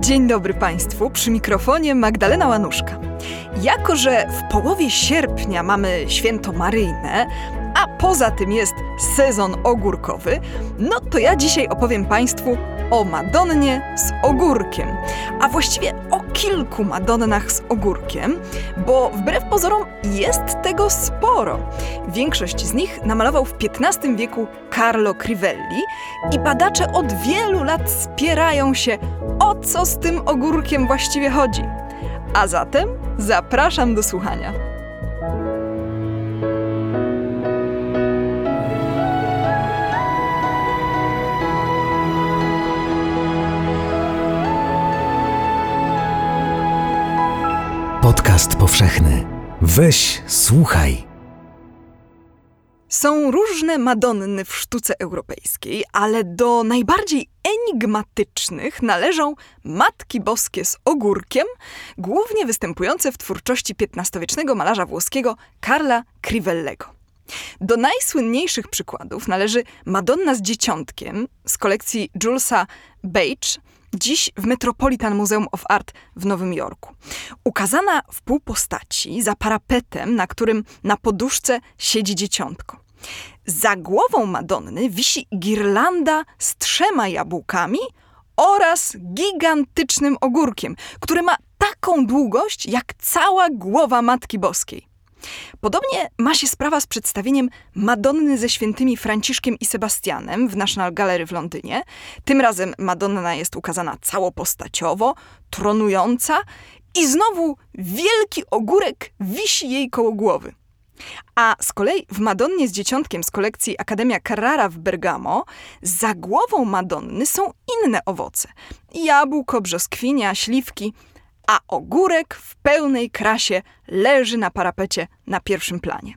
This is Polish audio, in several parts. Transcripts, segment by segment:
Dzień dobry Państwu, przy mikrofonie Magdalena Łanuszka. Jako, że w połowie sierpnia mamy święto Maryjne, a poza tym jest sezon ogórkowy, no to ja dzisiaj opowiem Państwu o Madonnie z ogórkiem, a właściwie o kilku Madonnach z ogórkiem, bo wbrew pozorom jest tego sporo. Większość z nich namalował w XV wieku Carlo Crivelli i badacze od wielu lat spierają się, o co z tym ogórkiem właściwie chodzi. A zatem zapraszam do słuchania. Podcast powszechny. Weź, słuchaj. Są różne Madonny w sztuce europejskiej, ale do najbardziej enigmatycznych należą Matki Boskie z ogórkiem, głównie występujące w twórczości XV-wiecznego malarza włoskiego Karla Crivellego. Do najsłynniejszych przykładów należy Madonna z dzieciątkiem z kolekcji Julesa Beige, dziś w Metropolitan Museum of Art w Nowym Jorku. Ukazana w pół postaci, za parapetem, na którym na poduszce siedzi dzieciątko. Za głową Madonny wisi girlanda z trzema jabłkami oraz gigantycznym ogórkiem, który ma taką długość jak cała głowa Matki Boskiej. Podobnie ma się sprawa z przedstawieniem Madonny ze świętymi Franciszkiem i Sebastianem w National Gallery w Londynie. Tym razem Madonna jest ukazana całopostaciowo, tronująca i znowu wielki ogórek wisi jej koło głowy. A z kolei w Madonnie z dzieciątkiem z kolekcji Akademia Carrara w Bergamo za głową Madonny są inne owoce. Jabłko, brzoskwinia, śliwki, a ogórek w pełnej krasie leży na parapecie na pierwszym planie.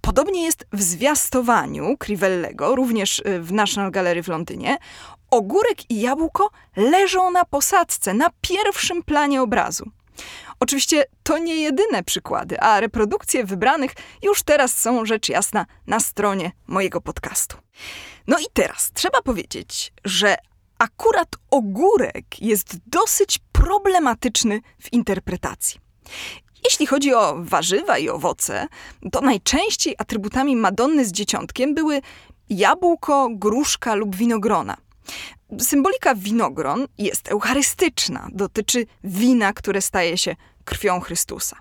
Podobnie jest w zwiastowaniu Crivellego, również y, w National Gallery w Londynie. Ogórek i jabłko leżą na posadzce, na pierwszym planie obrazu. Oczywiście to nie jedyne przykłady, a reprodukcje wybranych już teraz są rzecz jasna na stronie mojego podcastu. No i teraz trzeba powiedzieć, że akurat ogórek jest dosyć problematyczny w interpretacji. Jeśli chodzi o warzywa i owoce, to najczęściej atrybutami Madonny z dzieciątkiem były jabłko, gruszka lub winogrona. Symbolika winogron jest eucharystyczna, dotyczy wina, które staje się krwią Chrystusa.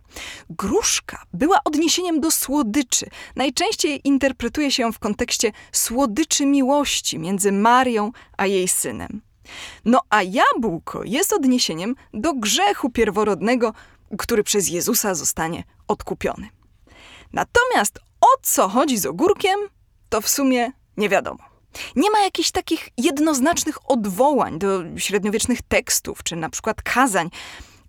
Gruszka była odniesieniem do słodyczy. Najczęściej interpretuje się ją w kontekście słodyczy miłości między Marią a jej synem. No a jabłko jest odniesieniem do grzechu pierworodnego, który przez Jezusa zostanie odkupiony. Natomiast o co chodzi z ogórkiem, to w sumie nie wiadomo. Nie ma jakichś takich jednoznacznych odwołań do średniowiecznych tekstów, czy na przykład kazań,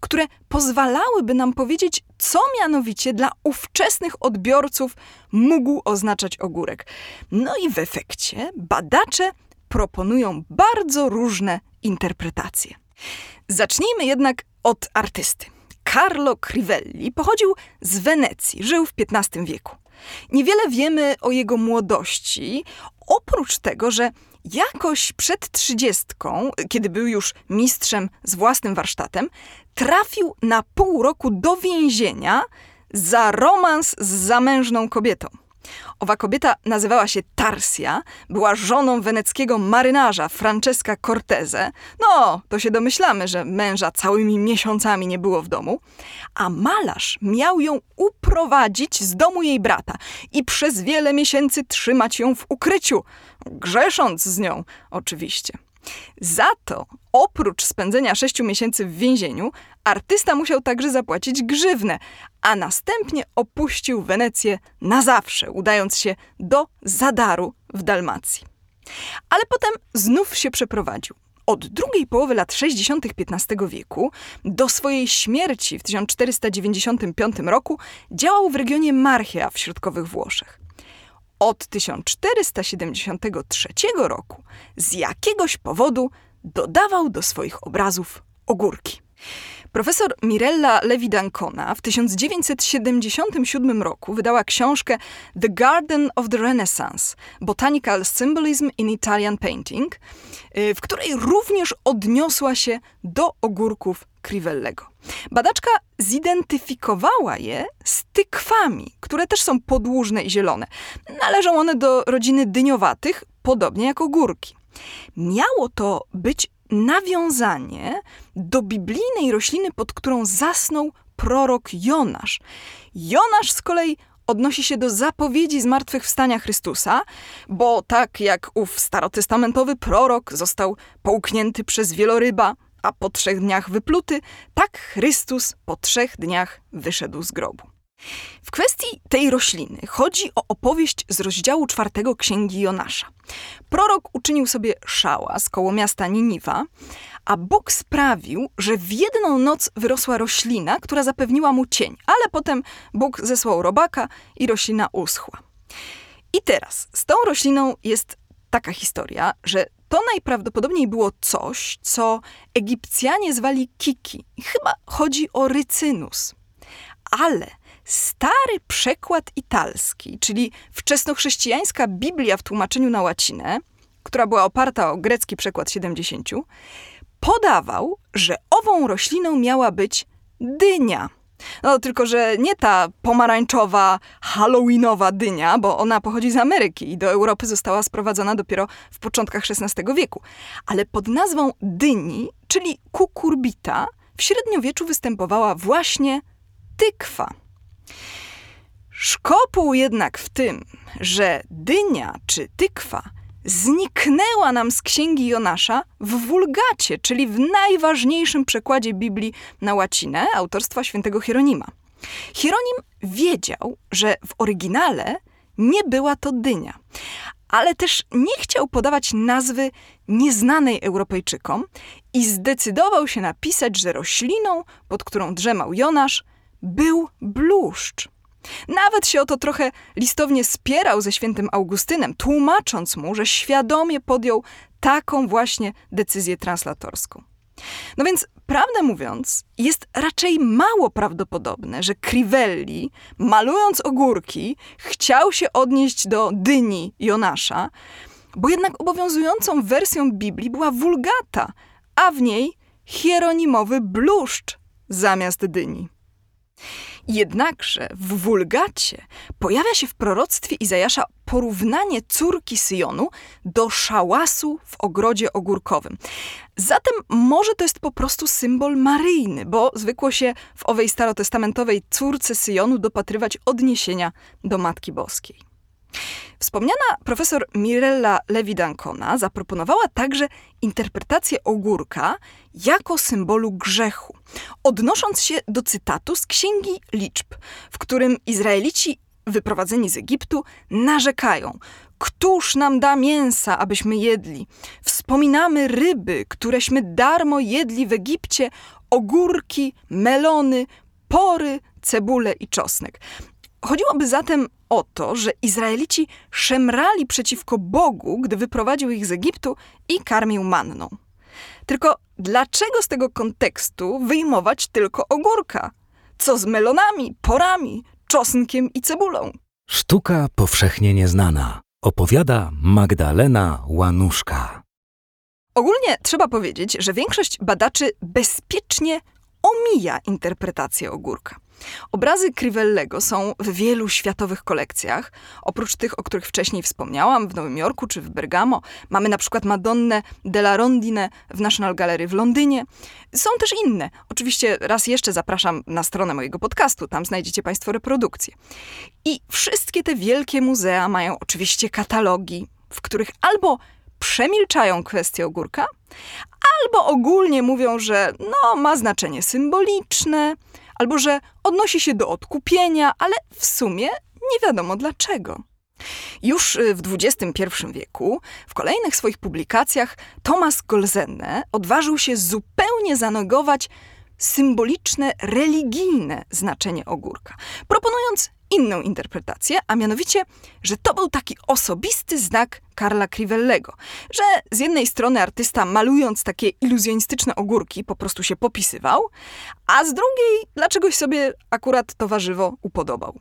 które pozwalałyby nam powiedzieć, co mianowicie dla ówczesnych odbiorców mógł oznaczać ogórek. No i w efekcie badacze proponują bardzo różne interpretacje. Zacznijmy jednak od artysty. Carlo Crivelli pochodził z Wenecji, żył w XV wieku. Niewiele wiemy o jego młodości, oprócz tego, że jakoś przed trzydziestką, kiedy był już mistrzem z własnym warsztatem, trafił na pół roku do więzienia za romans z zamężną kobietą. Owa kobieta nazywała się Tarsia, była żoną weneckiego marynarza Francesca Cortese. No, to się domyślamy, że męża całymi miesiącami nie było w domu. A malarz miał ją uprowadzić z domu jej brata i przez wiele miesięcy trzymać ją w ukryciu, grzesząc z nią oczywiście. Za to, oprócz spędzenia sześciu miesięcy w więzieniu, artysta musiał także zapłacić grzywnę, a następnie opuścił Wenecję na zawsze, udając się do Zadaru w Dalmacji. Ale potem znów się przeprowadził. Od drugiej połowy lat 60. XV wieku do swojej śmierci w 1495 roku działał w regionie Marchia w środkowych Włoszech. Od 1473 roku z jakiegoś powodu dodawał do swoich obrazów ogórki. Profesor Mirella Levi-Dancona w 1977 roku wydała książkę The Garden of the Renaissance – Botanical Symbolism in Italian Painting, y, w której również odniosła się do ogórków Crivellego. Badaczka zidentyfikowała je z tykwami, które też są podłużne i zielone. Należą one do rodziny dyniowatych, podobnie jak ogórki. Miało to być nawiązanie do biblijnej rośliny, pod którą zasnął prorok Jonasz. Jonasz z kolei odnosi się do zapowiedzi zmartwychwstania Chrystusa, bo tak jak ów starotestamentowy prorok został połknięty przez wieloryba, a po trzech dniach wypluty, tak Chrystus po trzech dniach wyszedł z grobu. W kwestii tej rośliny chodzi o opowieść z rozdziału czwartego księgi Jonasza. Prorok uczynił sobie szałas koło miasta Niniwa, a Bóg sprawił, że w jedną noc wyrosła roślina, która zapewniła mu cień, ale potem Bóg zesłał robaka i roślina uschła. I teraz z tą rośliną jest taka historia, że to najprawdopodobniej było coś, co Egipcjanie zwali kiki. Chyba chodzi o rycynus. Ale stary przekład italski, czyli wczesnochrześcijańska Biblia w tłumaczeniu na łacinę, która była oparta o grecki przekład 70, podawał, że ową rośliną miała być dynia. No tylko, że nie ta pomarańczowa, halloweenowa dynia, bo ona pochodzi z Ameryki i do Europy została sprowadzona dopiero w początkach XVI wieku, ale pod nazwą dyni, czyli kukurbita, w średniowieczu występowała właśnie tykwa. Szkopuł jednak w tym, że dynia czy tykwa zniknęła nam z księgi Jonasza w Wulgacie, czyli w najważniejszym przekładzie Biblii na łacinę autorstwa świętego Hieronima. Hieronim wiedział, że w oryginale nie była to dynia, ale też nie chciał podawać nazwy nieznanej Europejczykom i zdecydował się napisać, że rośliną, pod którą drzemał Jonasz, był bluszcz. Nawet się o to trochę listownie spierał ze świętym Augustynem, tłumacząc mu, że świadomie podjął taką właśnie decyzję translatorską. No więc, prawdę mówiąc, jest raczej mało prawdopodobne, że Crivelli, malując ogórki, chciał się odnieść do dyni Jonasza, bo jednak obowiązującą wersją Biblii była wulgata, a w niej hieronimowy bluszcz zamiast dyni. Jednakże w Wulgacie pojawia się w proroctwie Izajasza porównanie córki Syjonu do szałasu w ogrodzie ogórkowym. Zatem może to jest po prostu symbol maryjny, bo zwykło się w owej starotestamentowej córce Syjonu dopatrywać odniesienia do Matki Boskiej. Wspomniana profesor Mirella Levi-Dancona zaproponowała także interpretację ogórka jako symbolu grzechu, odnosząc się do cytatu z Księgi Liczb, w którym Izraelici wyprowadzeni z Egiptu narzekają: Któż nam da mięsa, abyśmy jedli? Wspominamy ryby, któreśmy darmo jedli w Egipcie, ogórki, melony, pory, cebulę i czosnek. Chodziłoby zatem o to, że Izraelici szemrali przeciwko Bogu, gdy wyprowadził ich z Egiptu i karmił manną. Tylko dlaczego z tego kontekstu wyjmować tylko ogórka? Co z melonami, porami, czosnkiem i cebulą? Sztuka powszechnie nieznana. Opowiada Magdalena Łanuszka. Ogólnie trzeba powiedzieć, że większość badaczy bezpiecznie omija interpretację ogórka. Obrazy Crivellego są w wielu światowych kolekcjach. Oprócz tych, o których wcześniej wspomniałam, w Nowym Jorku czy w Bergamo, mamy na przykład Madonnę della Rondine w National Gallery w Londynie. Są też inne. Oczywiście raz jeszcze zapraszam na stronę mojego podcastu, tam znajdziecie Państwo reprodukcje. I wszystkie te wielkie muzea mają oczywiście katalogi, w których albo przemilczają kwestię ogórka, albo ogólnie mówią, że no, ma znaczenie symboliczne, albo że odnosi się do odkupienia, ale w sumie nie wiadomo dlaczego. Już y, w XXI wieku, w kolejnych swoich publikacjach, Thomas Golzenne odważył się zupełnie zanegować symboliczne, religijne znaczenie ogórka, proponując inną interpretację, a mianowicie, że to był taki osobisty znak Karla Crivellego, że z jednej strony artysta malując takie iluzjonistyczne ogórki po prostu się popisywał, a z drugiej dlaczegoś sobie akurat to warzywo upodobał.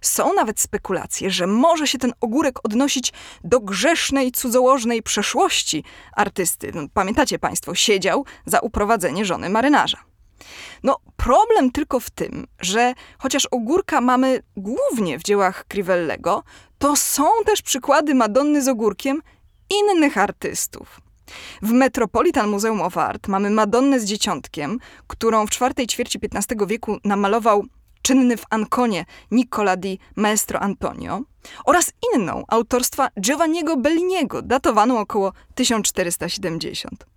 Są nawet spekulacje, że może się ten ogórek odnosić do grzesznej, cudzołożnej przeszłości artysty. No, pamiętacie Państwo, siedział za uprowadzenie żony marynarza. No, problem tylko w tym, że chociaż ogórka mamy głównie w dziełach Crivellego, to są też przykłady Madonny z ogórkiem innych artystów. W Metropolitan Museum of Art mamy Madonnę z dzieciątkiem, którą w czwartej ćwierci XV wieku namalował czynny w Anconie Nicola di Maestro Antonio oraz inną autorstwa Giovanniego Belliniego, datowaną około 1470.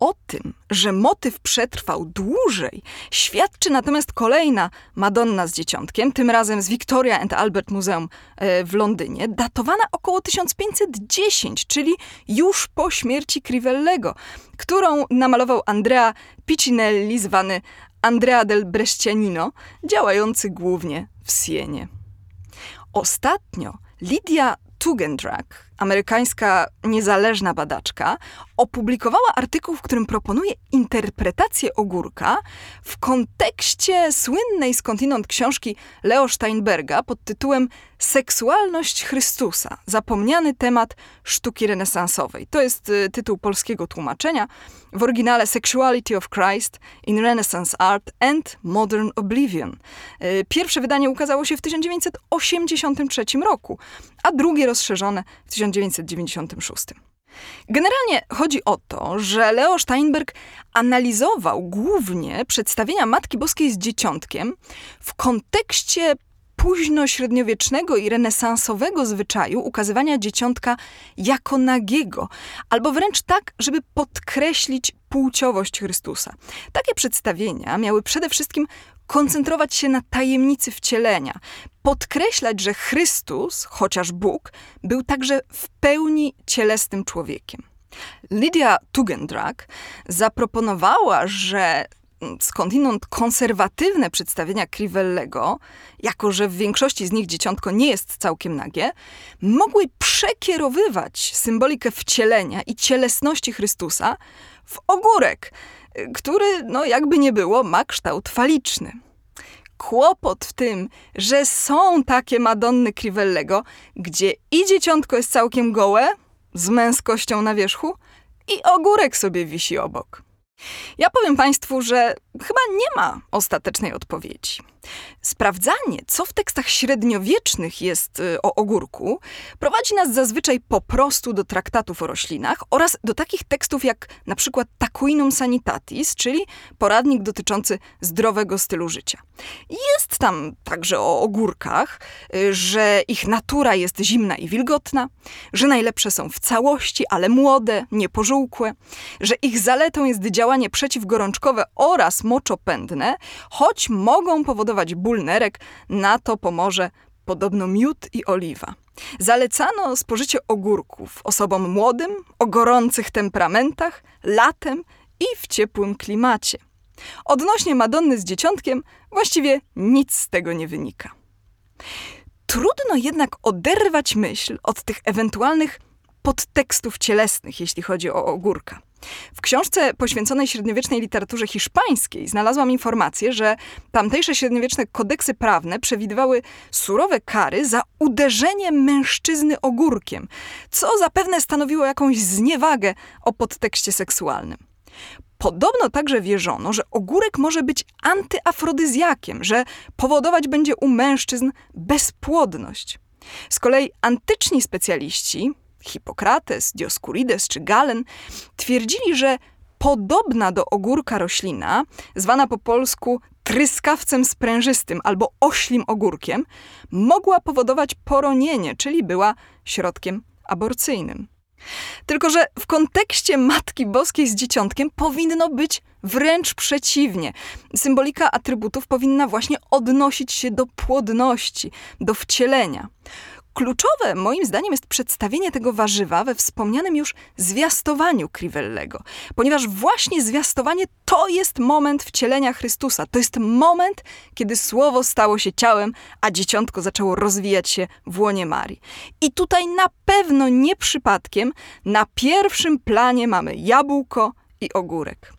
O tym, że motyw przetrwał dłużej, świadczy natomiast kolejna Madonna z dzieciątkiem, tym razem z Victoria and Albert Museum e, w Londynie, datowana około 1510, czyli już po śmierci Crivellego, którą namalował Andrea Piccinelli, zwany Andrea del Brescianino, działający głównie w Sienie. Ostatnio Lidia Tugendrak, amerykańska niezależna badaczka, opublikowała artykuł, w którym proponuje interpretację ogórka w kontekście słynnej skądinąd książki Leo Steinberga pod tytułem Seksualność Chrystusa zapomniany temat sztuki renesansowej. To jest y, tytuł polskiego tłumaczenia. W oryginale Sexuality of Christ in Renaissance Art and Modern Oblivion. Y, pierwsze wydanie ukazało się w 1983 roku, a drugie rozszerzone w 1996. Generalnie chodzi o to, że Leo Steinberg analizował głównie przedstawienia Matki Boskiej z dzieciątkiem w kontekście późno-średniowiecznego i renesansowego zwyczaju ukazywania dzieciątka jako nagiego, albo wręcz tak, żeby podkreślić płciowość Chrystusa. Takie przedstawienia miały przede wszystkim koncentrować się na tajemnicy wcielenia, podkreślać, że Chrystus, chociaż Bóg, był także w pełni cielesnym człowiekiem. Lydia Tugendrak zaproponowała, że skądinąd konserwatywne przedstawienia Crivellego, jako że w większości z nich dzieciątko nie jest całkiem nagie, mogły przekierowywać symbolikę wcielenia i cielesności Chrystusa w ogórek, który, no jakby nie było, ma kształt faliczny. Kłopot w tym, że są takie Madonny Crivellego, gdzie i dzieciątko jest całkiem gołe, z męskością na wierzchu, i ogórek sobie wisi obok. Ja powiem Państwu, że chyba nie ma ostatecznej odpowiedzi. Sprawdzanie, co w tekstach średniowiecznych jest y, o ogórku, prowadzi nas zazwyczaj po prostu do traktatów o roślinach oraz do takich tekstów jak na przykład Tacuinum Sanitatis, czyli poradnik dotyczący zdrowego stylu życia. Jest tam także o ogórkach, y, że ich natura jest zimna i wilgotna, że najlepsze są w całości, ale młode, niepożółkłe, że ich zaletą jest działanie przeciwgorączkowe oraz moczopędne, choć mogą powodować ból nerek, na to pomoże podobno miód i oliwa. Zalecano spożycie ogórków osobom młodym, o gorących temperamentach, latem i w ciepłym klimacie. Odnośnie Madonny z dzieciątkiem, właściwie nic z tego nie wynika. Trudno jednak oderwać myśl od tych ewentualnych podtekstów cielesnych, jeśli chodzi o ogórka. W książce poświęconej średniowiecznej literaturze hiszpańskiej znalazłam informację, że tamtejsze średniowieczne kodeksy prawne przewidywały surowe kary za uderzenie mężczyzny ogórkiem, co zapewne stanowiło jakąś zniewagę o podtekście seksualnym. Podobno także wierzono, że ogórek może być antyafrodyzjakiem, że powodować będzie u mężczyzn bezpłodność. Z kolei antyczni specjaliści, Hipokrates, Dioskurides czy Galen twierdzili, że podobna do ogórka roślina, zwana po polsku tryskawcem sprężystym albo oślim ogórkiem, mogła powodować poronienie, czyli była środkiem aborcyjnym. Tylko, że w kontekście Matki Boskiej z dzieciątkiem powinno być wręcz przeciwnie. Symbolika atrybutów powinna właśnie odnosić się do płodności, do wcielenia. Kluczowe moim zdaniem jest przedstawienie tego warzywa we wspomnianym już zwiastowaniu Crivellego, ponieważ właśnie zwiastowanie to jest moment wcielenia Chrystusa. To jest moment, kiedy Słowo stało się ciałem, a dzieciątko zaczęło rozwijać się w łonie Marii. I tutaj na pewno nie przypadkiem na pierwszym planie mamy jabłko i ogórek.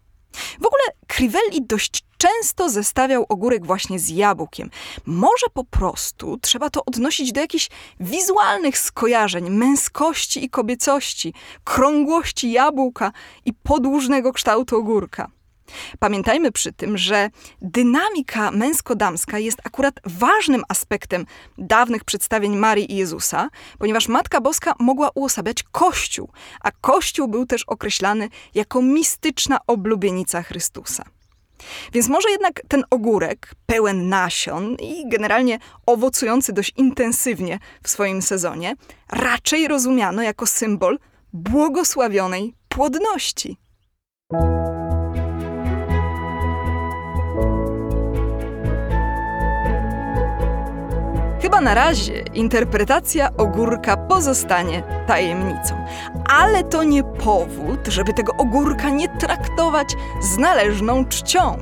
W ogóle Crivelli dość często zestawiał ogórek właśnie z jabłkiem. Może po prostu trzeba to odnosić do jakichś wizualnych skojarzeń męskości i kobiecości, krągłości jabłka i podłużnego kształtu ogórka. Pamiętajmy przy tym, że dynamika męsko-damska jest akurat ważnym aspektem dawnych przedstawień Marii i Jezusa, ponieważ Matka Boska mogła uosabiać Kościół, a Kościół był też określany jako mistyczna oblubienica Chrystusa. Więc może jednak ten ogórek, pełen nasion i generalnie owocujący dość intensywnie w swoim sezonie, raczej rozumiano jako symbol błogosławionej płodności. Chyba na razie interpretacja ogórka pozostanie tajemnicą. Ale to nie powód, żeby tego ogórka nie traktować z należną czcią.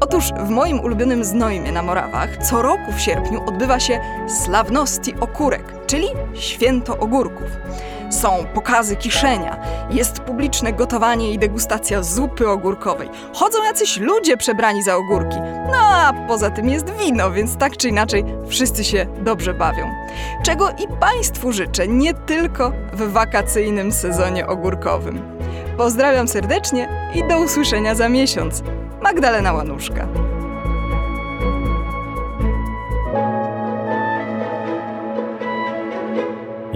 Otóż w moim ulubionym Znojmie na Morawach co roku w sierpniu odbywa się Sławności Okurek, czyli Święto Ogórków. Są pokazy kiszenia, jest publiczne gotowanie i degustacja zupy ogórkowej. Chodzą jacyś ludzie przebrani za ogórki. No a poza tym jest wino, więc tak czy inaczej wszyscy się dobrze bawią. Czego i Państwu życzę, nie tylko w wakacyjnym sezonie ogórkowym. Pozdrawiam serdecznie i do usłyszenia za miesiąc. Magdalena Łanuszka.